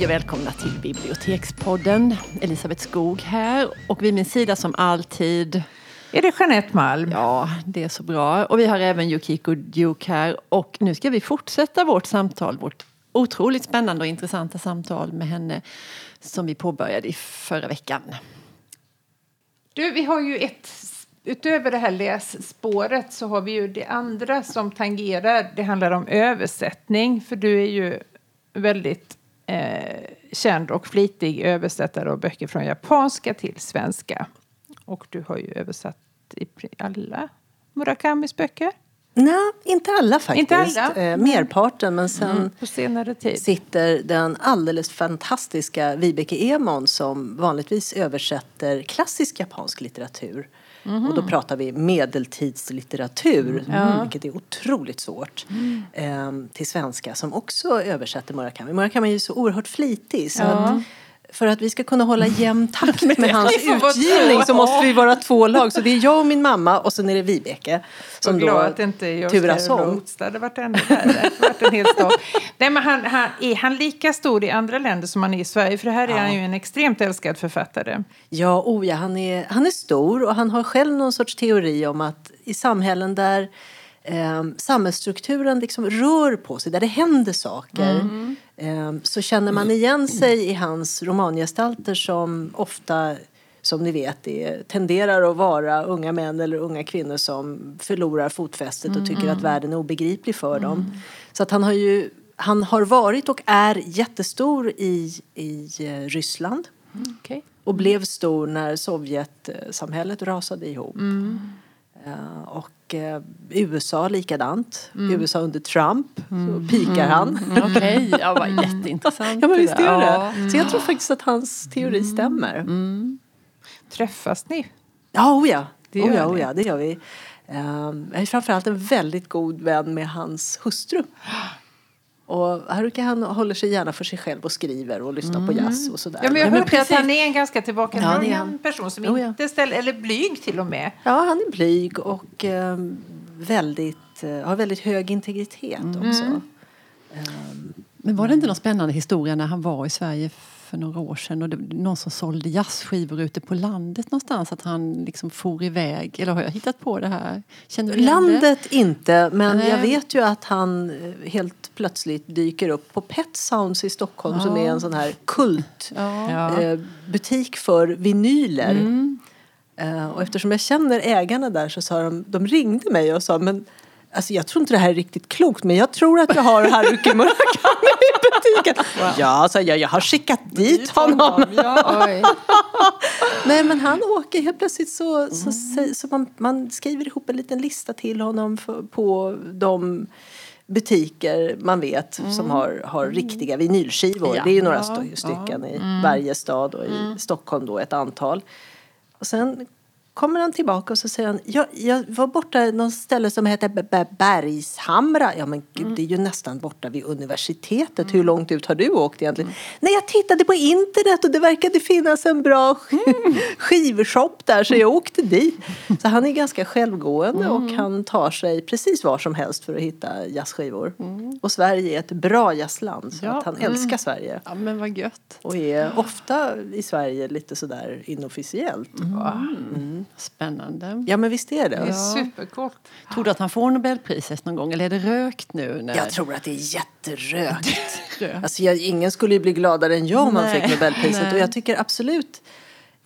Hej och välkomna till Bibliotekspodden. Elisabeth Skog här och vid min sida som alltid är det Jeanette Malm? Ja, det är så bra. Och vi har även Yukiko Duke här. Och nu ska vi fortsätta vårt samtal, vårt otroligt spännande och intressanta samtal med henne som vi påbörjade i förra veckan. Du, vi har ju ett utöver det här lässpåret så har vi ju det andra som tangerar. Det handlar om översättning, för du är ju väldigt eh, känd och flitig översättare av böcker från japanska till svenska. Och du har ju översatt i alla Murakamis böcker. Nej, inte alla faktiskt. Inte alla? Eh, merparten. Men sen mm, sitter den alldeles fantastiska Vibeke Emon som vanligtvis översätter klassisk japansk litteratur. Mm. Och då pratar vi medeltidslitteratur, mm. vilket är otroligt svårt, mm. eh, till svenska som också översätter Murakami. Murakami är ju så oerhört flitig. Så ja. att, för att vi ska kunna hålla jämn takt med hans utgivning så måste vi vara två lag. Så det är jag och min mamma och sen är det Vibeke. Som då att inte är turas om. Det hade varit ännu värre. en hel Nej, men han, han, är han lika stor i andra länder som han är i Sverige? För här är ja. han ju en extremt älskad författare. Ja, oh ja han, är, han är stor och han har själv någon sorts teori om att i samhällen där eh, samhällsstrukturen liksom rör på sig, där det händer saker mm. Eh, så känner man igen sig i hans romangestalter som ofta som ni vet är, tenderar att vara unga män eller unga kvinnor som förlorar fotfästet och tycker att mm. världen är obegriplig för dem. Mm. Så att han har ju han har varit och är jättestor i, i eh, Ryssland. Mm, okay. Och blev stor när Sovjetsamhället rasade ihop. Mm. Uh, och uh, USA likadant. Mm. USA under Trump, mm. så pikar han. Mm. Okej, okay. ja, vad jätteintressant. ja, men visst gör det. Så jag tror faktiskt att hans teori mm. stämmer. Mm. Träffas ni? Ja, oh ja. Det gör, oh ja, oh ja, det gör vi. Um, jag är framförallt en väldigt god vän med hans hustru. Och Haruki han håller sig gärna för sig själv och skriver och lyssnar mm. på jazz och sådär. Ja, men jag hörde att han är en ganska tillbakadragen ja, person som oh, inte ställer, eller blyg till och med. Ja, han är blyg och eh, väldigt, eh, har väldigt hög integritet mm. också. Mm. Um, men var det inte någon spännande historia när han var i Sverige för några år sedan och det, någon som sålde jazzskivor ute på landet någonstans att han liksom for iväg. Eller har jag hittat på det här? Känner du landet det? inte, men Nej. jag vet ju att han eh, helt plötsligt dyker upp på Pet Sounds i Stockholm ja. som är en sån här kultbutik ja. eh, för vinyler. Mm. Uh, och eftersom jag känner ägarna där så sa de, de ringde mig och sa men Alltså jag tror inte det här är riktigt klokt men jag tror att jag har Haruki Murakami i butiken. Wow. Ja, så jag, jag har skickat dit honom. Ja, Nej men han åker helt plötsligt så, mm. så, så, man, man, skriver ihop en liten lista till honom för, på de butiker man vet mm. som har, har mm. riktiga vinylskivor. Ja. Det är ju några ja. stycken i mm. varje stad och i mm. Stockholm då ett antal. Och sen kommer han tillbaka och så säger han, jag, jag var borta någon ställe som heter Bergshamra. Ja men gud, mm. det är ju nästan borta vid universitetet. Mm. Hur långt ut har du åkt egentligen? Mm. Nej, jag tittade på internet och det verkade finnas en bra mm. skivshop där så jag åkte dit. Så han är ganska självgående och mm. han tar sig precis var som helst för att hitta jazzskivor. Mm. Och Sverige är ett bra jazzland så ja. att han älskar Sverige. Ja men vad gött. Och är ofta i Sverige lite sådär inofficiellt. Mm. Spännande. Ja men visst är det. Det är supercoolt. Tror du att han får Nobelpriset någon gång eller är det rökt nu? När... Jag tror att det är jätterökt. alltså, jag, ingen skulle ju bli gladare än jag om han fick Nobelpriset Nej. och jag tycker absolut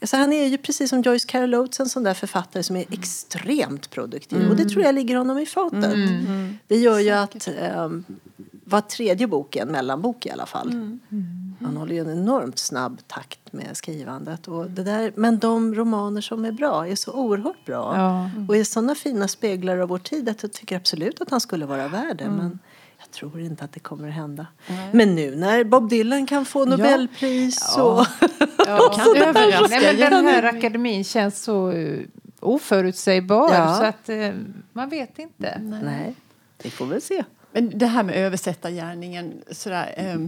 Alltså han är ju precis som Joyce Carol Oates en sån där författare som är extremt produktiv. Mm. Och det tror jag ligger honom i fatet. Mm. Mm. Det gör ju att um, var tredje bok är en mellanbok i alla fall. Mm. Mm. Han håller ju en enormt snabb takt med skrivandet. Och det där, men de romaner som är bra är så oerhört bra. Ja. Och är sådana fina speglar av vår tid att jag tycker absolut att han skulle vara värd det. Men jag tror inte att det kommer att hända. Mm. Men nu när Bob Dylan kan få Nobelpris ja. och... Ja. kan överraska. Nej, men den här akademin känns så uh, oförutsägbar ja. så att uh, man vet inte. Nej. Nej, vi får väl se. Men det här med översättargärningen, sådär, eh,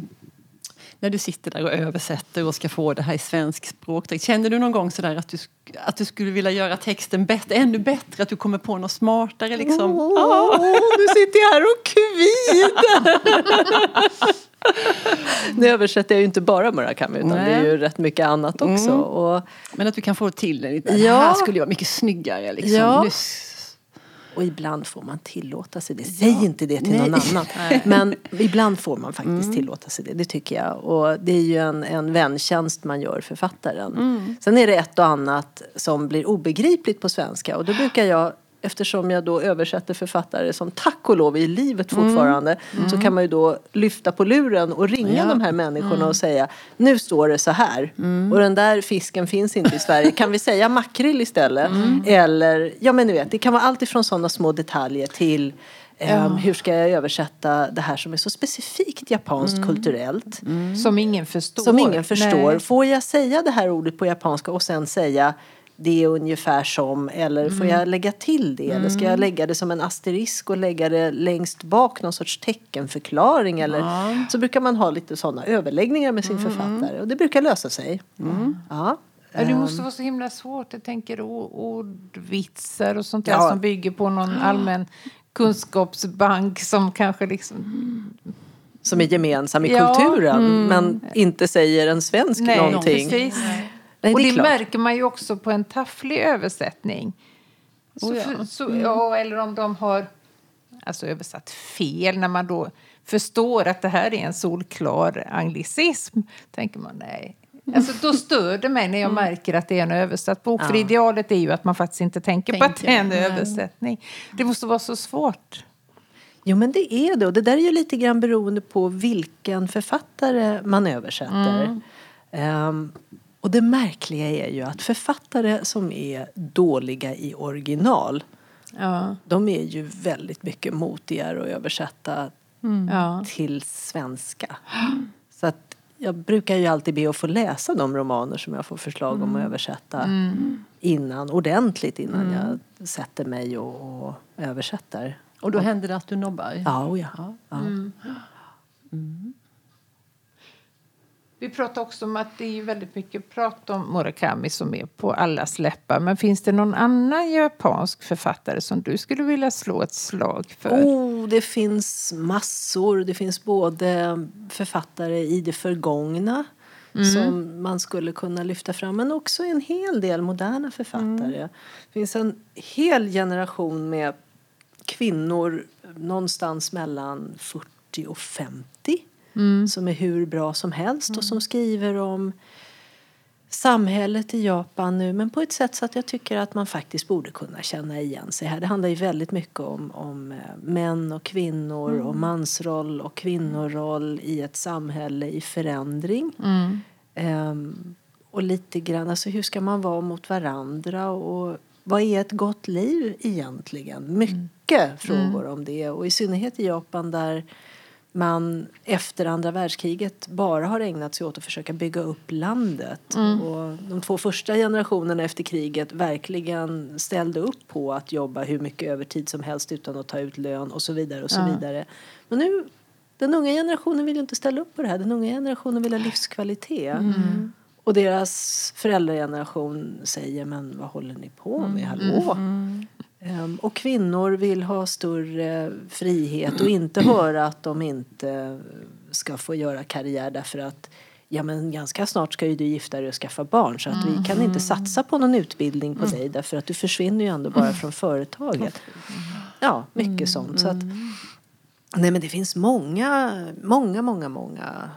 när du sitter där och översätter och ska få det här i svensk språk. Känner du någon gång sådär att du, att du skulle vilja göra texten bättre, ännu bättre? Att du kommer på något smartare liksom? Åh, oh, oh, nu sitter jag här och kvider! nu översätter jag ju inte bara Murakami utan Nej. det är ju rätt mycket annat också. Mm. Och, Men att du kan få till det lite. Ja. Det här skulle ju vara mycket snyggare. Liksom. Ja. Och ibland får man tillåta sig det. Säg ja. inte det till Nej. någon annan. Men ibland får man faktiskt mm. tillåta sig det. Det tycker jag. Och det är ju en, en väntjänst man gör författaren. Mm. Sen är det ett och annat som blir obegripligt på svenska. Och då brukar jag eftersom jag då översätter författare som tack och lov i livet mm. fortfarande mm. så kan man ju då lyfta på luren och ringa ja. de här människorna mm. och säga nu står det så här mm. och den där fisken finns inte i Sverige. Kan vi säga makrill istället? Mm. Eller, ja men ni vet, det kan vara allt ifrån sådana små detaljer till Um, hur ska jag översätta det här som är så specifikt japanskt mm. kulturellt? Mm. Som ingen förstår. Som ingen förstår. Nej. Får jag säga det här ordet på japanska och sen säga det är ungefär som eller får jag mm. lägga till det? Eller ska jag mm. lägga det som en asterisk och lägga det längst bak någon sorts teckenförklaring? Eller, ja. Så brukar man ha lite sådana överläggningar med sin mm. författare och det brukar lösa sig. Mm. Ja. Ja, det måste ehm. vara så himla svårt. Jag tänker ordvitsar och sånt där ja. som bygger på någon allmän kunskapsbank som kanske liksom... Som är gemensam i ja, kulturen mm. men inte säger en svensk Nej, någonting. Precis. Nej, och det, det märker man ju också på en tafflig översättning. Så, oh ja. För, så, mm. ja, eller om de har alltså, översatt fel när man då förstår att det här är en solklar anglicism. tänker man nej. Alltså, då stör det mig när jag mm. märker att det är en översatt bok. Ja. För idealet är ju att man faktiskt inte tänker, tänker. på att det är en översättning. Det måste vara så svårt. Jo men det är det och det där är ju lite grann beroende på vilken författare man översätter. Mm. Um, och det märkliga är ju att författare som är dåliga i original ja. de är ju väldigt mycket motigare att översätta mm. till svenska. Så att jag brukar ju alltid be att få läsa de romaner som jag får förslag om att mm. översätta mm. innan, ordentligt innan mm. jag sätter mig och, och översätter. Och då händer det att du nobbar? Ja, oh ja. ja. Mm. Vi pratar också om att det är väldigt mycket prat om Murakami som är på allas läppar. Men finns det någon annan japansk författare som du skulle vilja slå ett slag för? Oh, det finns massor. Det finns både författare i det förgångna mm. som man skulle kunna lyfta fram men också en hel del moderna författare. Mm. Det finns en hel generation med kvinnor någonstans mellan 40 och 50 mm. som är hur bra som helst mm. och som skriver om samhället i Japan nu men på ett sätt så att jag tycker att man faktiskt borde kunna känna igen sig här. Det handlar ju väldigt mycket om, om eh, män och kvinnor mm. och mansroll och kvinnoroll i ett samhälle i förändring. Mm. Um, och lite grann, alltså hur ska man vara mot varandra och vad är ett gott liv egentligen? Mycket mm. frågor om det och i synnerhet i Japan där man efter andra världskriget bara har ägnat sig åt att försöka bygga upp landet. Mm. Och de två första generationerna efter kriget verkligen ställde upp på att jobba hur mycket övertid som helst utan att ta ut lön och så vidare. och så ja. vidare. Men nu, den unga generationen vill inte ställa upp på det här. Den unga generationen vill ha livskvalitet. Mm. Och deras föräldrageneration säger men vad håller ni på med? Mm. Hallå? Mm. Ehm, och kvinnor vill ha större frihet och inte höra att de inte ska få göra karriär därför att ja men ganska snart ska ju du gifta dig och skaffa barn så att vi kan inte mm. satsa på någon utbildning på dig därför att du försvinner ju ändå bara från företaget. Ja, mycket sånt. Så att, nej men det finns många, många, många, många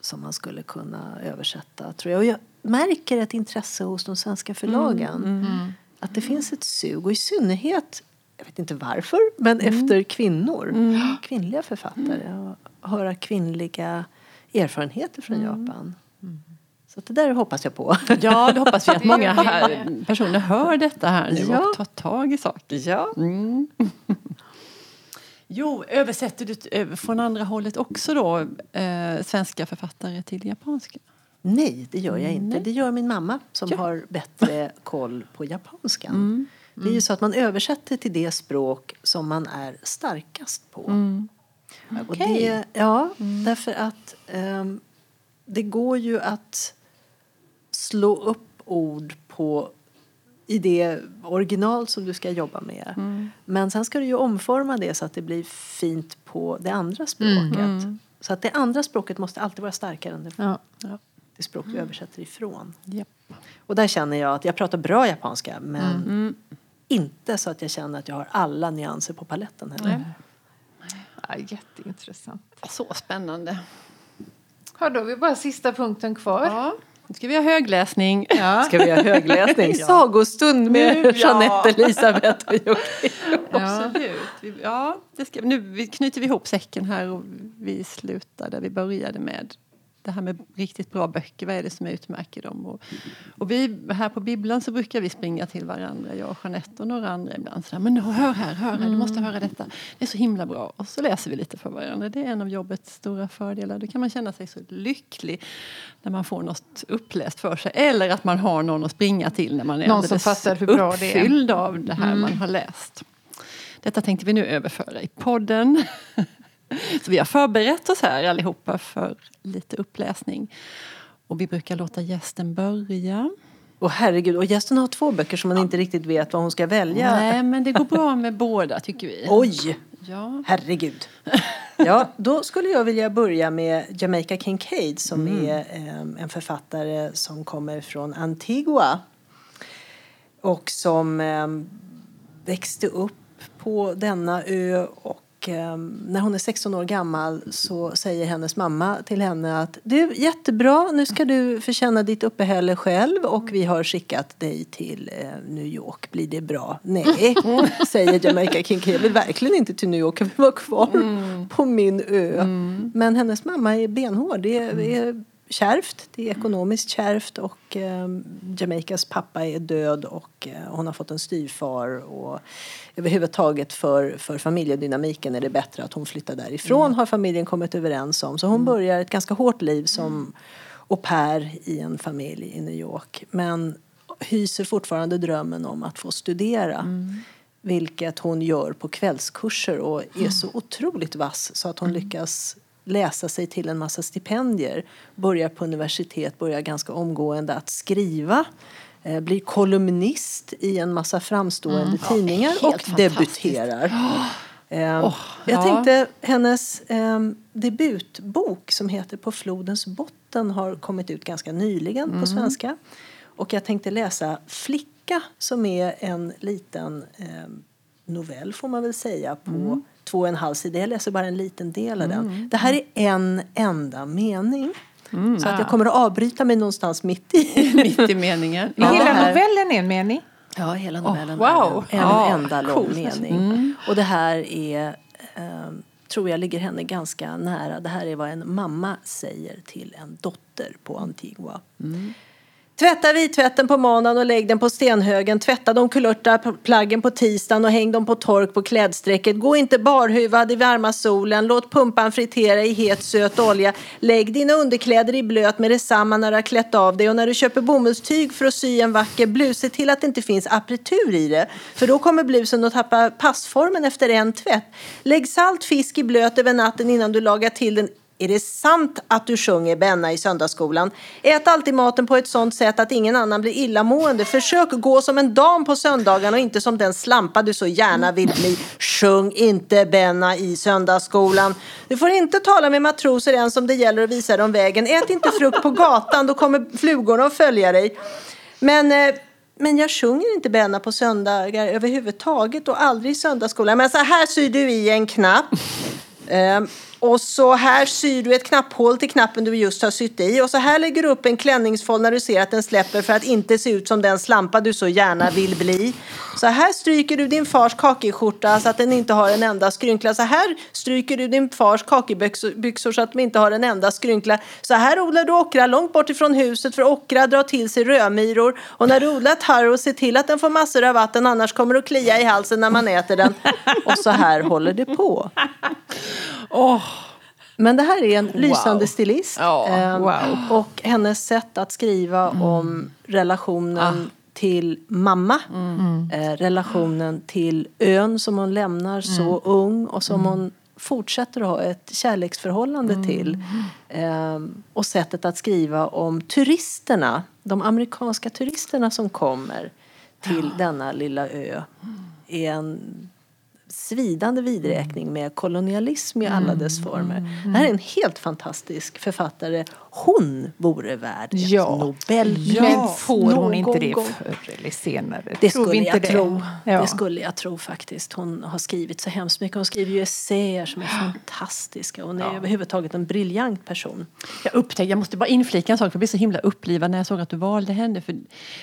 som man skulle kunna översätta tror jag. Och jag märker ett intresse hos de svenska förlagen. Mm, mm. Att det finns ett sug och i synnerhet, jag vet inte varför, men mm. efter kvinnor. Mm. Kvinnliga författare. Och höra kvinnliga erfarenheter från mm. Japan. Så det där hoppas jag på. Ja, det hoppas vi att många här personer hör detta här nu ja. och tar tag i saker. Ja. Mm. Jo, översätter du från andra hållet också då eh, svenska författare till japanska? Nej, det gör jag inte. Det gör min mamma som ja. har bättre koll på japanskan. Mm. Mm. Det är ju så att man översätter till det språk som man är starkast på. Mm. Okay. Och det, ja, mm. därför att um, det går ju att slå upp ord på i det original som du ska jobba med. Mm. Men sen ska du ju omforma det så att det blir fint på det andra språket. Mm. Så att det andra språket måste alltid vara starkare än det, ja. Det språk du översätter ifrån. Yep. Och där känner jag att jag pratar bra japanska men mm. inte så att jag känner att jag har alla nyanser på paletten heller. Ja, jätteintressant. Så spännande. Ja, då har vi bara sista punkten kvar. Ja. Nu ska vi ha högläsning. Ja. Ska vi ha högläsning? ja. Sagostund med nu, Jeanette, Elisabeth och Jocke. Absolut. Ja, det ska, nu knyter vi ihop säcken här och vi slutar där vi började med det här med riktigt bra böcker, vad är det som utmärker dem? Och, och vi här på bibblan så brukar vi springa till varandra, jag och Jeanette och några andra ibland. Så där, men hör här, hör här, du måste höra detta. Det är så himla bra. Och så läser vi lite för varandra. Det är en av jobbets stora fördelar. Då kan man känna sig så lycklig när man får något uppläst för sig. Eller att man har någon att springa till när man är någon som fattar hur bra uppfylld det är. av det här mm. man har läst. Detta tänkte vi nu överföra i podden. Så vi har förberett oss här allihopa för lite uppläsning. Och vi brukar låta gästen börja. Och herregud, och gästen har två böcker som man ja. inte riktigt vet vad hon ska välja. Nej, men det går bra med båda tycker vi. Oj! Ja. Herregud. Ja, då skulle jag vilja börja med Jamaica Kincaid som mm. är eh, en författare som kommer från Antigua. Och som eh, växte upp på denna ö och eh, när hon är 16 år gammal så säger hennes mamma till henne att du, jättebra, nu ska du förtjäna ditt uppehälle själv och vi har skickat dig till eh, New York. Blir det bra? Nej, säger Jamaica Kincaid. Jag vill verkligen inte till New York, jag vill vara kvar mm. på min ö. Mm. Men hennes mamma är benhård. Det är, är kärvt. Det är ekonomiskt kärvt och eh, Jamaicas pappa är död och eh, hon har fått en styvfar. Och överhuvudtaget för, för familjedynamiken är det bättre att hon flyttar därifrån mm. har familjen kommit överens om. Så hon mm. börjar ett ganska hårt liv som mm. au pair i en familj i New York. Men hyser fortfarande drömmen om att få studera. Mm. Vilket hon gör på kvällskurser och är så otroligt vass så att hon mm. lyckas läsa sig till en massa stipendier, börjar på universitet, börjar ganska omgående att skriva eh, blir kolumnist i en massa framstående mm. tidningar ja, och debuterar. Oh. Eh, oh, jag ja. tänkte hennes eh, debutbok som heter På flodens botten har kommit ut ganska nyligen mm. på svenska. Och jag tänkte läsa Flicka som är en liten eh, novell får man väl säga på mm två och en halv sida. Jag läser bara en liten del av den. Mm. Det här är en enda mening. Mm. Så att jag kommer att avbryta mig någonstans mitt i, mitt i meningen. Ja, hela novellen är en mening? Ja, hela novellen oh, wow. är en, en enda lång cool. mening. Mm. Och det här är, eh, tror jag ligger henne ganska nära. Det här är vad en mamma säger till en dotter på Antigua. Mm. Tvätta vittvätten på måndagen och lägg den på stenhögen. Tvätta de kulörta plaggen på tisdagen och häng dem på tork på klädsträcket. Gå inte barhuvad i varma solen. Låt pumpan fritera i het söt olja. Lägg dina underkläder i blöt med detsamma när du har klätt av dig. Och när du köper bomullstyg för att sy en vacker blus, se till att det inte finns apretur i det. För då kommer blusen att tappa passformen efter en tvätt. Lägg salt fisk i blöt över natten innan du lagar till den är det sant att du sjunger Benna i söndagsskolan? Ät alltid maten på ett sånt sätt att ingen annan blir illamående. Försök gå som en dam på söndagarna och inte som den slampa du så gärna vill bli. Sjung inte Benna i söndagsskolan. Du får inte tala med matroser ens om det gäller att visa dem vägen. Ät inte frukt på gatan, då kommer flugorna att följa dig. Men eh, men jag sjunger inte Benna på söndagar överhuvudtaget och aldrig i söndagsskolan. Men så här syr du i en knapp. Eh, och så här syr du ett knapphål till knappen du just har sytt i. Och så här lägger du upp en klänningsfåll när du ser att den släpper för att inte se ut som den slampa du så gärna vill bli. Så här stryker du din fars kakiskjorta så att den inte har en enda skrynkla. Så här stryker du din fars kakibyxor så att de inte har en enda skrynkla. Så här odlar du ockra långt bort ifrån huset för ockra drar till sig rödmyror. Och när du odlar taro, se till att den får massor av vatten annars kommer det att klia i halsen när man äter den. Och så här håller det på. Oh. Men det här är en lysande stilist. Ja, eh, wow. Och hennes sätt att skriva mm. om relationen ah. till mamma. Mm. Eh, relationen till ön som hon lämnar så mm. ung och som hon fortsätter att ha ett kärleksförhållande mm. till. Eh, och sättet att skriva om turisterna, de amerikanska turisterna som kommer till denna lilla ö är en svidande vidräkning med kolonialism i alla dess former. Det här är en helt fantastisk författare. Hon vore värd ett Ja. Nobelpris Men får hon inte det gång. förr eller senare? Det Tror skulle inte jag det? tro. Ja. Det skulle jag tro faktiskt. Hon har skrivit så hemskt mycket. Hon skriver ju essäer som är fantastiska. Hon är överhuvudtaget en briljant person. Jag upptäckte, jag måste bara inflika en sak, för jag blev så himla upplivad när jag såg att du valde henne. För,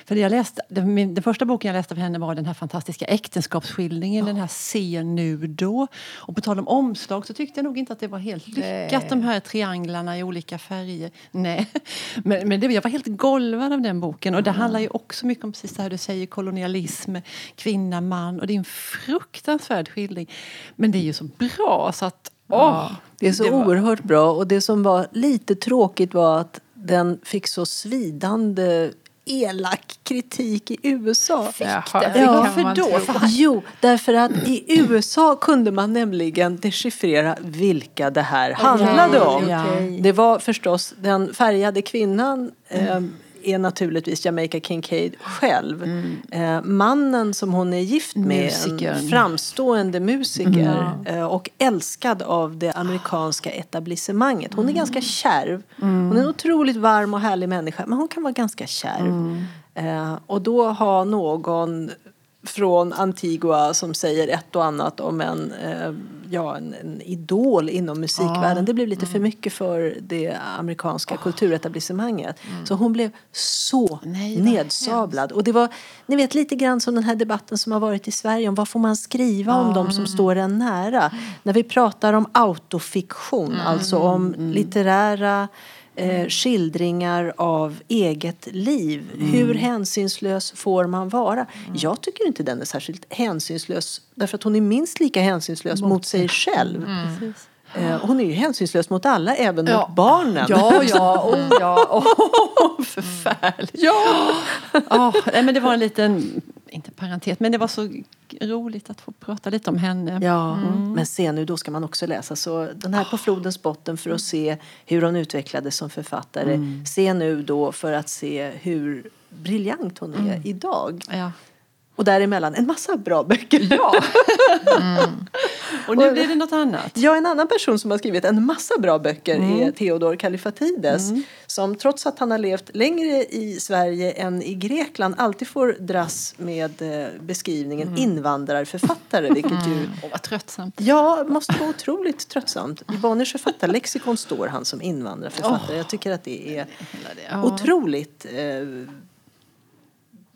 för jag läste, den, den första boken jag läste av henne var den här fantastiska äktenskapsskildringen, den här Se nu då. Och på tal om omslag så tyckte jag nog inte att det var helt lyckat, de här trianglarna i olika färger. Nej, men, men det, jag var helt golvad av den boken. Och det handlar ju också mycket om precis det här du säger, kolonialism, kvinna, man. Och det är en fruktansvärd skildring. Men det är ju så bra så att, åh! Det är så Det var- oerhört bra. Och det som var lite tråkigt var att den fick så svidande elak kritik i USA. Jaha, det? Ja, kan för man då- för- Jo, därför att i USA kunde man nämligen dechiffrera vilka det här handlade om. ja. Det var förstås den färgade kvinnan eh, är naturligtvis Jamaica Kincaid själv. Eh, mannen som hon är gift med, Musikern. en framstående musiker eh, och älskad av det amerikanska etablissemanget. Hon är ganska kärv. Hon är en otroligt varm och härlig människa men hon kan vara ganska kärv. Eh, och då har någon från Antigua som säger ett och annat om en, eh, ja, en, en idol inom musikvärlden. Det blev lite för mycket för det amerikanska kulturetablissemanget. Så hon blev så Nej, nedsablad. Och det var, ni vet lite grann som den här debatten som har varit i Sverige om vad får man skriva om de som står en nära. När vi pratar om autofiktion, alltså om litterära eh, skildringar av eget liv. Hur hänsynslös får man vara? Jag tycker inte den är särskilt hänsynslös därför att hon är minst lika hänsynslös mot, sig själv. Precis. Eh, hon är ju hänsynslös mot alla, även Ja. mot barnen. Ja, ja, oh, ja. Oh, förfärligt. Ja. Oh, nej, men det var en liten, inte parentes, men det var så roligt att få prata lite om henne. Ja, men se nu, då ska man också läsa. Så den här På flodens botten för att se hur hon utvecklades som författare. Se nu då för att se hur briljant hon är idag. Ja. Och däremellan en massa bra böcker. ja. Och nu blir det något annat. Ja, en annan person som har skrivit en massa bra böcker Mm. är Theodor Kallifatides. Som trots att han har levt längre i Sverige än i Grekland alltid får dras med eh, beskrivningen Mm. invandrarförfattare. Vilket ju Åh, vad tröttsamt. Ja, måste vara otroligt tröttsamt. I Bonniers författarlexikon står han som invandrarförfattare. Jag tycker att det är Ja. otroligt eh,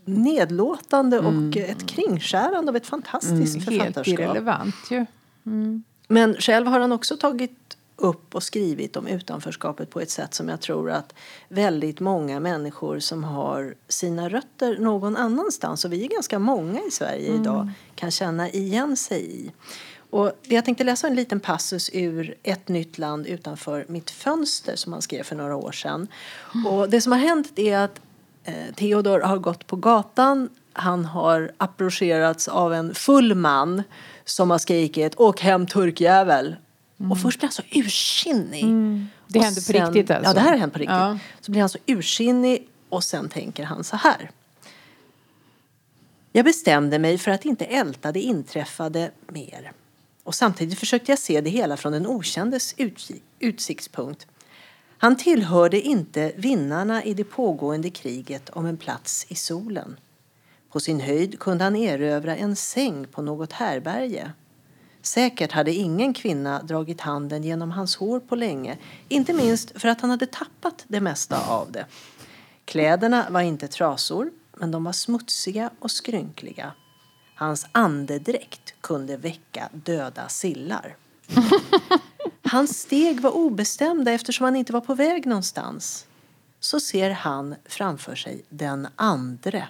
nedlåtande och ett kringskärande av ett fantastiskt Helt författarskap. irrelevant ju. Men själv har han också tagit upp och skrivit om utanförskapet på ett sätt som jag tror att väldigt många människor som har sina rötter någon annanstans, och vi är ganska många i Sverige idag, kan känna igen sig i. Och jag tänkte läsa en liten passus ur Ett nytt land utanför mitt fönster som han skrev för några år sedan. Och det som har hänt är att eh, Theodor har gått på gatan. Han har approcherats av en full man som har skrikit Åk hem turkjävel. Och först blir han så ursinnig. Det Och händer på riktigt alltså? Ja, det här har hänt på riktigt. Ja. Så blir han så ursinnig och sen tänker han så här. Jag bestämde mig för att inte älta det inträffade mer. Och samtidigt försökte jag se det hela från den okändes utsiktspunkt. Han tillhörde inte vinnarna i det pågående kriget om en plats i solen. På sin höjd kunde han erövra en säng på något härberge. Säkert hade ingen kvinna dragit handen genom hans hår på länge, inte minst för att han hade tappat det mesta av det. Kläderna var inte trasor, men de var smutsiga och skrynkliga. Hans andedräkt kunde väcka döda sillar. Hans steg var obestämda eftersom han inte var på väg någonstans. Så ser han framför sig den andre.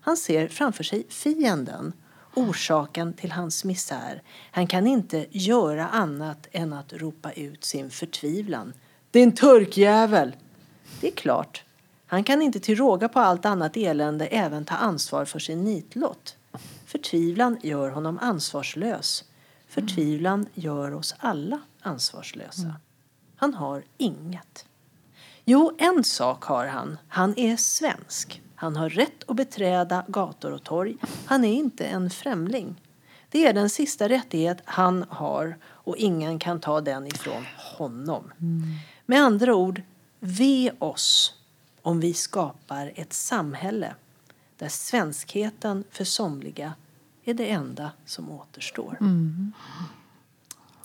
Han ser framför sig fienden, orsaken till hans misär. Han kan inte göra annat än att ropa ut sin förtvivlan. Din turkjävel! Det är klart, han kan inte till råga på allt annat elände även ta ansvar för sin nitlott. Förtvivlan gör honom ansvarslös. Förtvivlan gör oss alla ansvarslösa. Han har inget. Jo, en sak har han. Han är svensk. Han har rätt att beträda gator och torg. Han är inte en främling. Det är den sista rättighet han har och ingen kan ta den ifrån honom. Mm. Med andra ord, ve oss om vi skapar ett samhälle där svenskheten för somliga är det enda som återstår. Mm.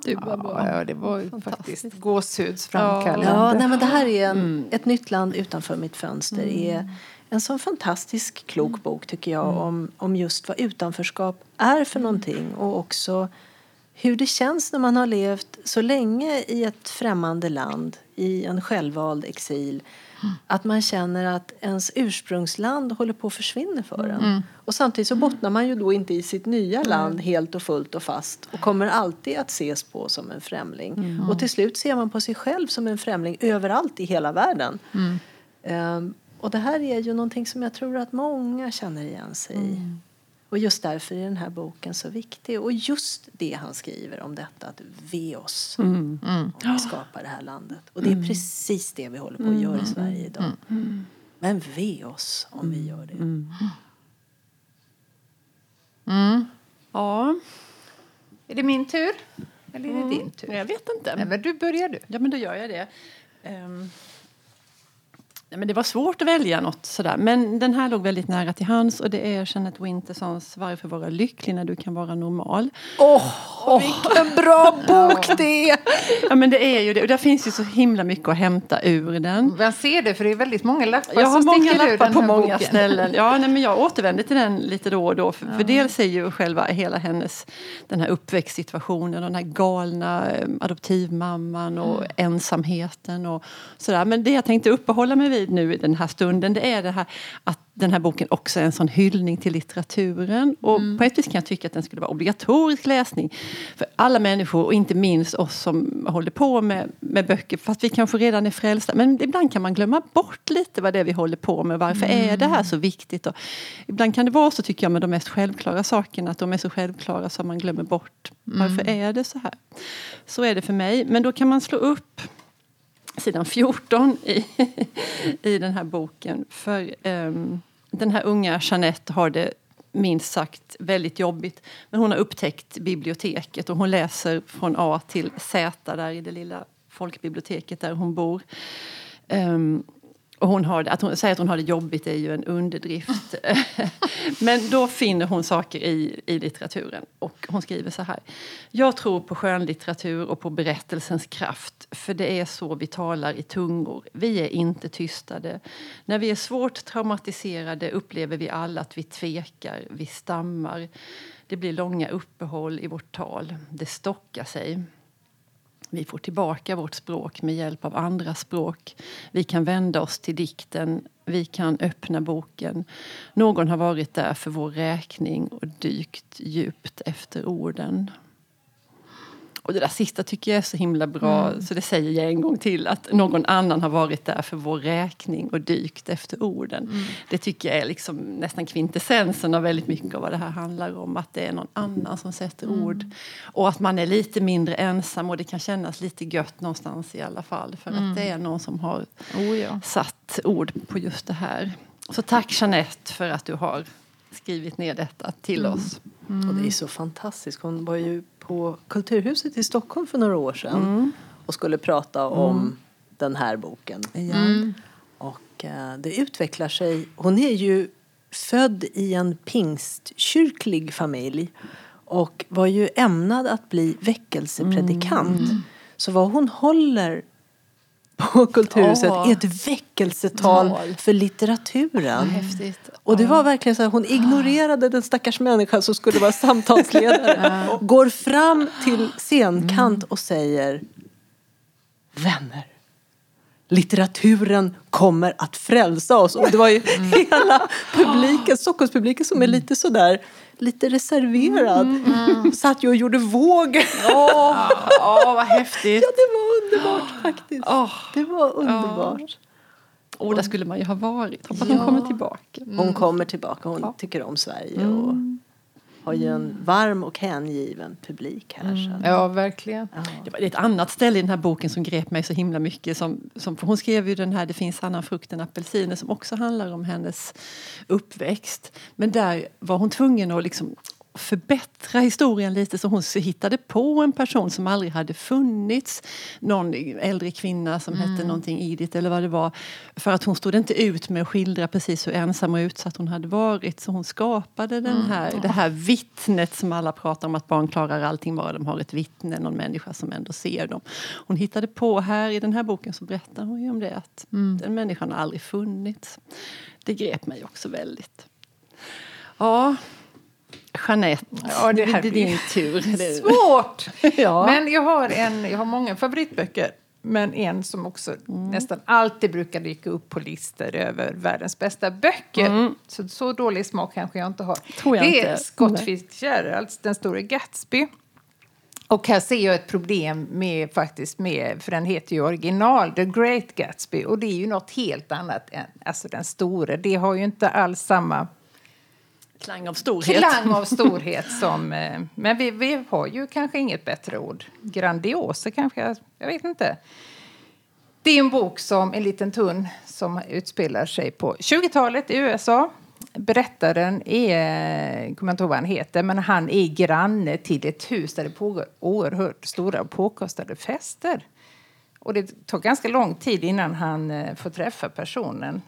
Det var bra. Ja, det var faktiskt gåshudsframkallande. Ja, nej, men det här är en, mm. Ett nytt land utanför mitt fönster. Mm. är en sån fantastisk klok mm. bok tycker jag mm. om, om just vad utanförskap är för någonting och också hur det känns när man har levt så länge i ett främmande land i en självvald exil att man känner att ens ursprungsland håller på att försvinna för en. Mm. Och samtidigt så bottnar man ju då inte i sitt nya mm. land helt och fullt och fast och kommer alltid att ses på som en främling. Mm. Och till slut ser man på sig själv som en främling överallt i hela världen. Um, och det här är ju någonting som jag tror att många känner igen sig i. Mm. Och just därför är den här boken så viktig. Och just det han skriver om detta, att ve oss mm. Mm. om vi skapar det här landet. Och det är mm. precis det vi håller på att göra i mm. Sverige idag. Mm. Men ve oss om vi gör det. Ja. Är det min tur? Eller är det din tur? Jag vet inte. Nej, men du börjar du. Ja, men då gör jag det. Um. Nej, men det var svårt att välja något sådär. Men den här låg väldigt nära till hands och det är Jeanette Wintersons Varför vara lycklig när du kan vara normal. Åh, oh, vilken bra bok det är! ja men det är ju det. Och där finns ju så himla mycket att hämta ur den. Jag ser det för det är väldigt många lappar Jag har många lappar på många boken. ställen. Ja, nej, men jag återvänder till den lite då och då. För, ja. för dels är ju själva hela hennes den här uppväxtsituationen och den här galna eh, adoptivmamman och mm. ensamheten och sådär. Men det jag tänkte uppehålla mig vid vid nu i den här stunden det är det här att den här boken också är en sån hyllning till litteraturen. Och mm. på ett vis kan jag tycka att den skulle vara obligatorisk läsning för alla människor och inte minst oss som håller på med, med böcker. Fast vi kanske redan är frälsta. Men ibland kan man glömma bort lite vad det är vi håller på med. Varför mm. är det här så viktigt? Och ibland kan det vara så tycker jag med de mest självklara sakerna. Att de är så självklara så man glömmer bort. Varför mm. är det så här? Så är det för mig. Men då kan man slå upp sidan 14 i, i den här boken. För um, den här unga Jeanette har det minst sagt väldigt jobbigt. Men hon har upptäckt biblioteket och hon läser från A till Z där i det lilla folkbiblioteket där hon bor. Um, och hon har, att hon säger att hon har det jobbigt är ju en underdrift. Men då finner hon saker i, i litteraturen. Och hon skriver så här. Jag tror på skönlitteratur och på berättelsens kraft. För det är så vi talar i tungor. Vi är inte tystade. När vi är svårt traumatiserade upplever vi alla att vi tvekar, vi stammar. Det blir långa uppehåll i vårt tal. Det stockar sig. Vi får tillbaka vårt språk med hjälp av andra språk. Vi kan vända oss till dikten, vi kan öppna boken. Någon har varit där för vår räkning och dykt djupt efter orden. Och det där sista tycker jag är så himla bra, mm. så det säger jag en gång till. Att någon annan har varit där för vår räkning och dykt efter orden. Mm. Det tycker jag är liksom nästan kvintessensen av väldigt mycket av vad det här handlar om. Att det är någon annan som sätter mm. ord. Och att man är lite mindre ensam och det kan kännas lite gött någonstans i alla fall. För att mm. det är någon som har oh ja. satt ord på just det här. Så tack Jeanette för att du har skrivit ner detta till mm. oss. Och det är så fantastiskt. Hon var ju på Kulturhuset i Stockholm för några år sedan mm. och skulle prata om mm. den här boken. Mm. Och uh, det utvecklar sig. Hon är ju född i en pingstkyrklig familj och var ju ämnad att bli väckelsepredikant. Mm. Så vad hon håller på Kulturhuset oh. är ett väckelsetal Mål. för litteraturen. Häftigt. Och det var verkligen så här, hon ignorerade den stackars människan som skulle vara samtalsledare. Går fram till scenkant och säger Vänner, litteraturen kommer att frälsa oss. Och det var ju mm. hela publiken, Stockholmspubliken som är lite sådär lite reserverad. Mm, mm. Satt ju och gjorde våg. Åh, oh, oh, vad häftigt. Ja, det var underbart faktiskt. Oh. Det var underbart. Och där skulle man ju ha varit. Hoppas ja. hon kommer tillbaka. Mm. Hon kommer tillbaka. Hon ja. tycker om Sverige. Och... Mm. Har ju en varm och hängiven publik här. Mm. Ja, verkligen. Ja. Det var ett annat ställe i den här boken som grep mig så himla mycket. Som, som, hon skrev ju den här Det finns annan frukt än apelsiner som också handlar om hennes uppväxt. Men där var hon tvungen att liksom förbättra historien lite så hon hittade på en person som aldrig hade funnits. Någon äldre kvinna som mm. hette någonting Edith eller vad det var. För att hon stod inte ut med att skildra precis hur ensam och utsatt hon hade varit. Så hon skapade den mm. här, mm. det här vittnet som alla pratar om att barn klarar allting bara de har ett vittne, någon människa som ändå ser dem. Hon hittade på här i den här boken så berättar hon om det att mm. den människan har aldrig funnits. Det grep mig också väldigt. Ja, Jeanette, ja, det, här det är din tur. Svårt! ja. Men jag har, en, jag har många favoritböcker. Men en som också mm. nästan alltid brukar dyka upp på listor över världens bästa böcker. Mm. Så, så dålig smak kanske jag inte har. Jag det inte. är Scott Fitzgeralds Den store Gatsby. Och här ser jag ett problem med, faktiskt med, för den heter ju original, The Great Gatsby. Och det är ju något helt annat än alltså den store. Det har ju inte alls samma Klang av storhet. Klang av storhet som... Eh, men vi, vi har ju kanske inget bättre ord. Grandiosa kanske, jag vet inte. Det är en bok som en liten tunn som utspelar sig på 20-talet i USA. Berättaren är, kommer inte ihåg vad han heter, men han är granne till ett hus där det pågår oerhört stora och påkostade fester. Och det tar ganska lång tid innan han eh, får träffa personen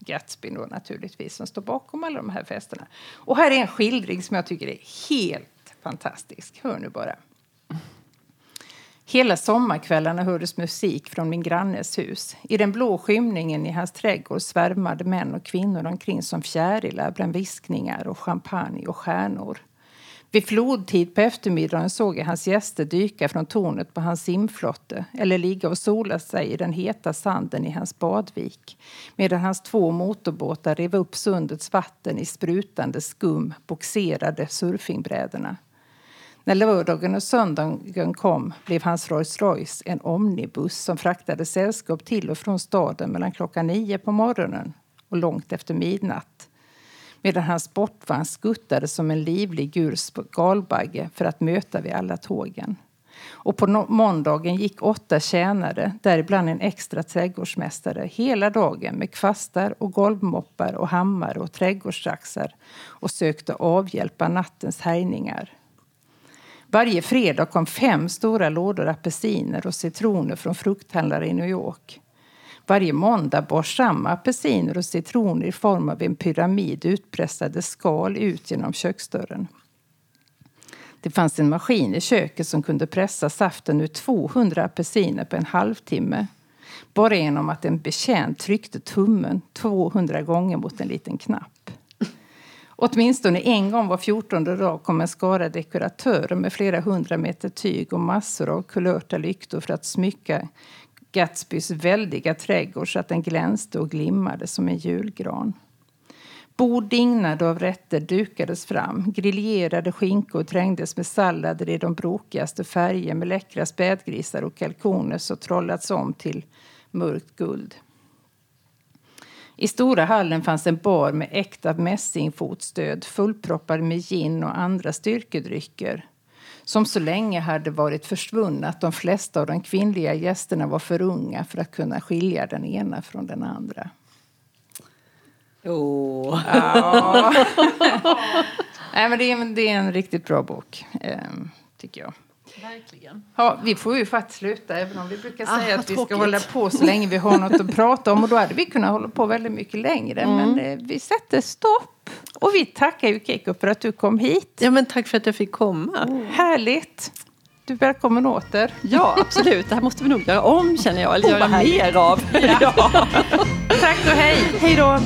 Gatsby då naturligtvis som står bakom alla de här festerna. Och här är en skildring som jag tycker är helt fantastisk. Hör nu bara. Hela sommarkvällarna hördes musik från min grannes hus. I den blå skymningen i hans trädgård svärmade män och kvinnor omkring som fjärilar bland viskningar och champagne och stjärnor. Vid flodtid på eftermiddagen såg jag hans gäster dyka från tornet på hans simflotte eller ligga och sola sig i den heta sanden i hans badvik medan hans två motorbåtar rev upp sundets vatten i sprutande skum boxerade surfingbrädorna. När lördagen och söndagen kom blev hans Rolls Royce en omnibus som fraktade sällskap till och från staden mellan klockan nio på morgonen och långt efter midnatt medan hans sportvagn skuttade som en livlig gul skalbagge för att möta vid alla tågen. Och på måndagen gick åtta tjänare, däribland en extra trädgårdsmästare, hela dagen med kvastar och golvmoppar och hammare och trädgårdssaxar och sökte avhjälpa nattens härjningar. Varje fredag kom fem stora lådor apelsiner och citroner från frukthandlare i New York. Varje måndag bars samma apelsiner och citroner i form av en pyramid utpressade skal ut genom köksdörren. Det fanns en maskin i köket som kunde pressa saften ur 200 apelsiner på en halvtimme. Bara genom att en betjänt tryckte tummen 200 gånger mot en liten knapp. Åtminstone en gång var fjortonde dag kom en skara dekoratörer med flera hundra meter tyg och massor av kulörta lyktor för att smycka Gatsbys väldiga trädgård så att den glänste och glimmade som en julgran. Bord dignade av rätter dukades fram. Griljerade skinkor trängdes med sallader i de brokigaste färger med läckra spädgrisar och kalkoner som trollats om till mörkt guld. I stora hallen fanns en bar med äkta mässingfotstöd fullproppad med gin och andra styrkedrycker som så länge hade varit försvunna att de flesta av de kvinnliga gästerna var för unga för att kunna skilja den ena från den andra. Oh. Ja. Nej, men det, är, det är en riktigt bra bok, eh, tycker jag. Verkligen. Ja, vi får ju faktiskt sluta, även om vi brukar ah, säga att vi ska hålla på så länge vi har något att prata om. Och då hade vi kunnat hålla på väldigt mycket längre. Mm. Men eh, vi sätter stopp. Och vi tackar ju Keiko för att du kom hit. Ja, men tack för att jag fick komma. Oh. Härligt. Du är välkommen åter. Ja, absolut. Det här måste vi nog göra om, känner jag. Eller oh, göra mer av. Ja. Tack och hej. Hej då.